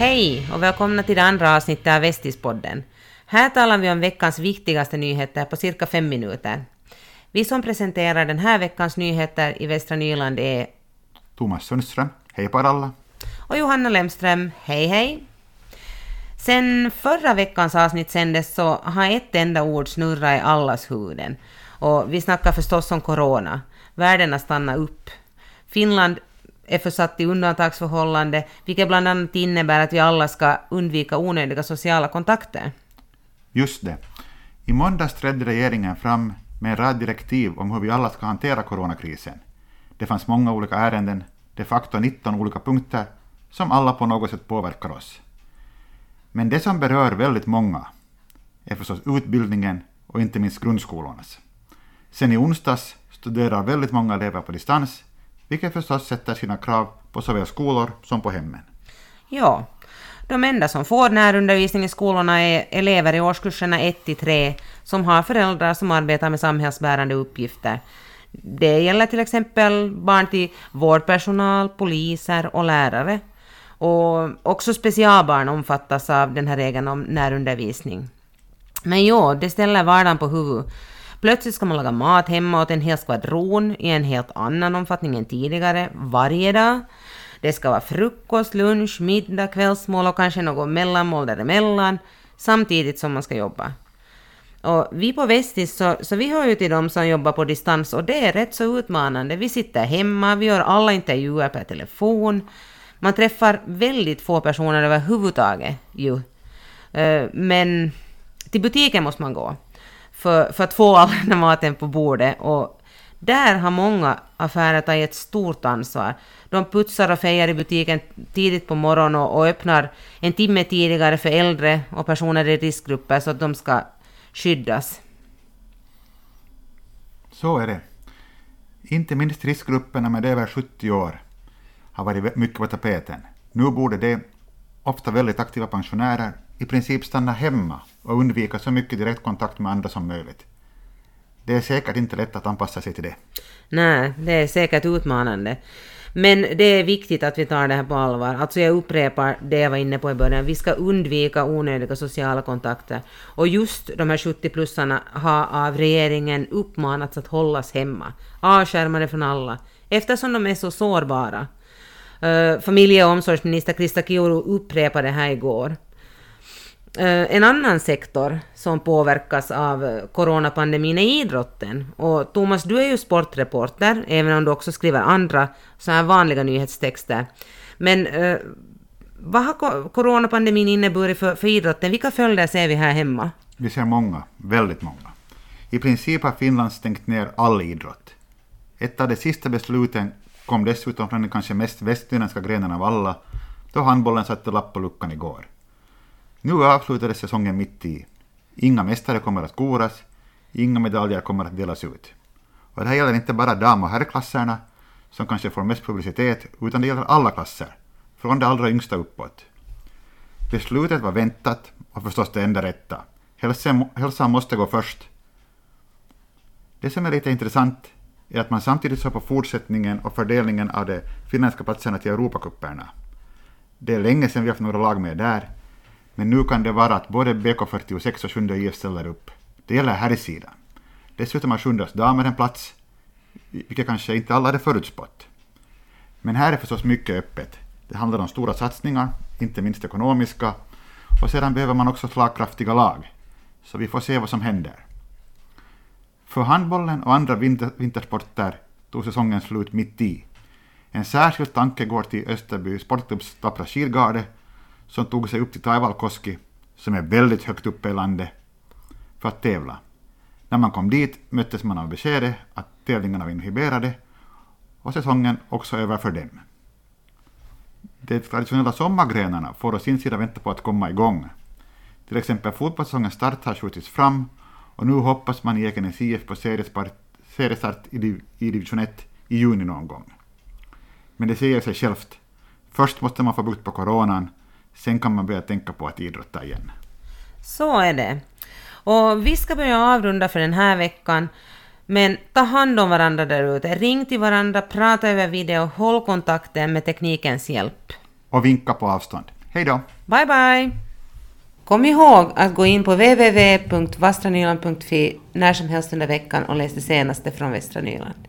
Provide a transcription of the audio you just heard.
Hej och välkomna till det andra avsnittet av Västispodden. Här talar vi om veckans viktigaste nyheter på cirka fem minuter. Vi som presenterar den här veckans nyheter i Västra Nyland är Thomas Sundström, hej på alla. och Johanna Lemström, hej hej. Sen förra veckans avsnitt sändes så har ett enda ord snurrat i allas huvuden. Och vi snackar förstås om corona. Världen har stannat upp. Finland är försatt i undantagsförhållande, vilket bland annat innebär att vi alla ska undvika onödiga sociala kontakter. Just det. I måndags trädde regeringen fram med en rad direktiv om hur vi alla ska hantera coronakrisen. Det fanns många olika ärenden, de facto 19 olika punkter, som alla på något sätt påverkar oss. Men det som berör väldigt många är förstås utbildningen och inte minst grundskolornas. Sen i onsdags studerar väldigt många elever på distans, vilket förstås sätter sina krav på såväl skolor som på hemmen. Ja, de enda som får närundervisning i skolorna är elever i årskurserna 1-3 som har föräldrar som arbetar med samhällsbärande uppgifter. Det gäller till exempel barn till vårdpersonal, poliser och lärare. Och också specialbarn omfattas av den här regeln om närundervisning. Men jo, det ställer vardagen på huvudet. Plötsligt ska man laga mat hemma åt en hel skvadron i en helt annan omfattning än tidigare, varje dag. Det ska vara frukost, lunch, middag, kvällsmål och kanske något mellanmål däremellan, samtidigt som man ska jobba. Och vi på Vestis, så, så vi hör ju till de som jobbar på distans och det är rätt så utmanande. Vi sitter hemma, vi gör alla intervjuer per telefon. Man träffar väldigt få personer överhuvudtaget ju. Eh, men till butiken måste man gå för, för att få all den maten på bordet. Och där har många affärer tagit ett stort ansvar. De putsar och fejar i butiken tidigt på morgonen och, och öppnar en timme tidigare för äldre och personer i riskgrupper så att de ska skyddas. Så är det. Inte minst riskgrupperna med över 70 år har varit mycket på tapeten. Nu borde de, ofta väldigt aktiva pensionärer, i princip stanna hemma och undvika så mycket direktkontakt med andra som möjligt. Det är säkert inte lätt att anpassa sig till det. Nej, det är säkert utmanande. Men det är viktigt att vi tar det här på allvar. Alltså jag upprepar det jag var inne på i början. Vi ska undvika onödiga sociala kontakter. Och just de här 70-plussarna har av regeringen uppmanats att hållas hemma. Avskärmade från alla. Eftersom de är så sårbara. Uh, familje och omsorgsminister Krista Kiuru upprepade det här igår. Eh, en annan sektor som påverkas av coronapandemin är idrotten. Och Thomas, du är ju sportreporter, även om du också skriver andra så här vanliga nyhetstexter. Men eh, vad har coronapandemin inneburit för, för idrotten? Vilka följder ser vi här hemma? Vi ser många, väldigt många. I princip har Finland stängt ner all idrott. Ett av de sista besluten kom dessutom från den kanske mest västnyländska grenen av alla, då handbollen satte lapp på luckan igår. Nu avslutades säsongen mitt i. Inga mästare kommer att koras, inga medaljer kommer att delas ut. Och det här gäller inte bara dam och herrklasserna, som kanske får mest publicitet, utan det gäller alla klasser, från de allra yngsta uppåt. Beslutet var väntat och förstås det enda rätta. Hälsan, hälsan måste gå först. Det som är lite intressant är att man samtidigt ser på fortsättningen och fördelningen av de finländska platserna till Europacuperna. Det är länge sedan vi haft några lag med där, men nu kan det vara att både BK46 och Sjunde IF ställer upp. Det gäller här i sidan. Dessutom har Sjundas damer en plats, vilket kanske inte alla hade förutspått. Men här är förstås mycket öppet. Det handlar om stora satsningar, inte minst ekonomiska, och sedan behöver man också slagkraftiga lag. Så vi får se vad som händer. För handbollen och andra vinter, vintersporter tog säsongen slut mitt i. En särskild tanke går till Österby Sportklubbs tappra skidgarde som tog sig upp till Taivalkoski, som är väldigt högt uppe i landet, för att tävla. När man kom dit möttes man av beskedet att tävlingarna var inhiberade och säsongen också över för dem. De traditionella sommargrenarna får å sin sida vänta på att komma igång. Till exempel fotbollssäsongens start har skjutits fram och nu hoppas man i Ekenäs IF på seriestart, i, i division 1 i juni någon gång. Men det säger sig självt. Först måste man få bukt på coronan, sen kan man börja tänka på att idrotta igen. Så är det. Och vi ska börja avrunda för den här veckan. Men ta hand om varandra där ute. Ring till varandra, prata över video, håll kontakten med teknikens hjälp. Och vinka på avstånd. Hej då! Bye bye! Kom ihåg att gå in på www.vastranyland.fi när som helst under veckan och läs det senaste från Västra Nyland.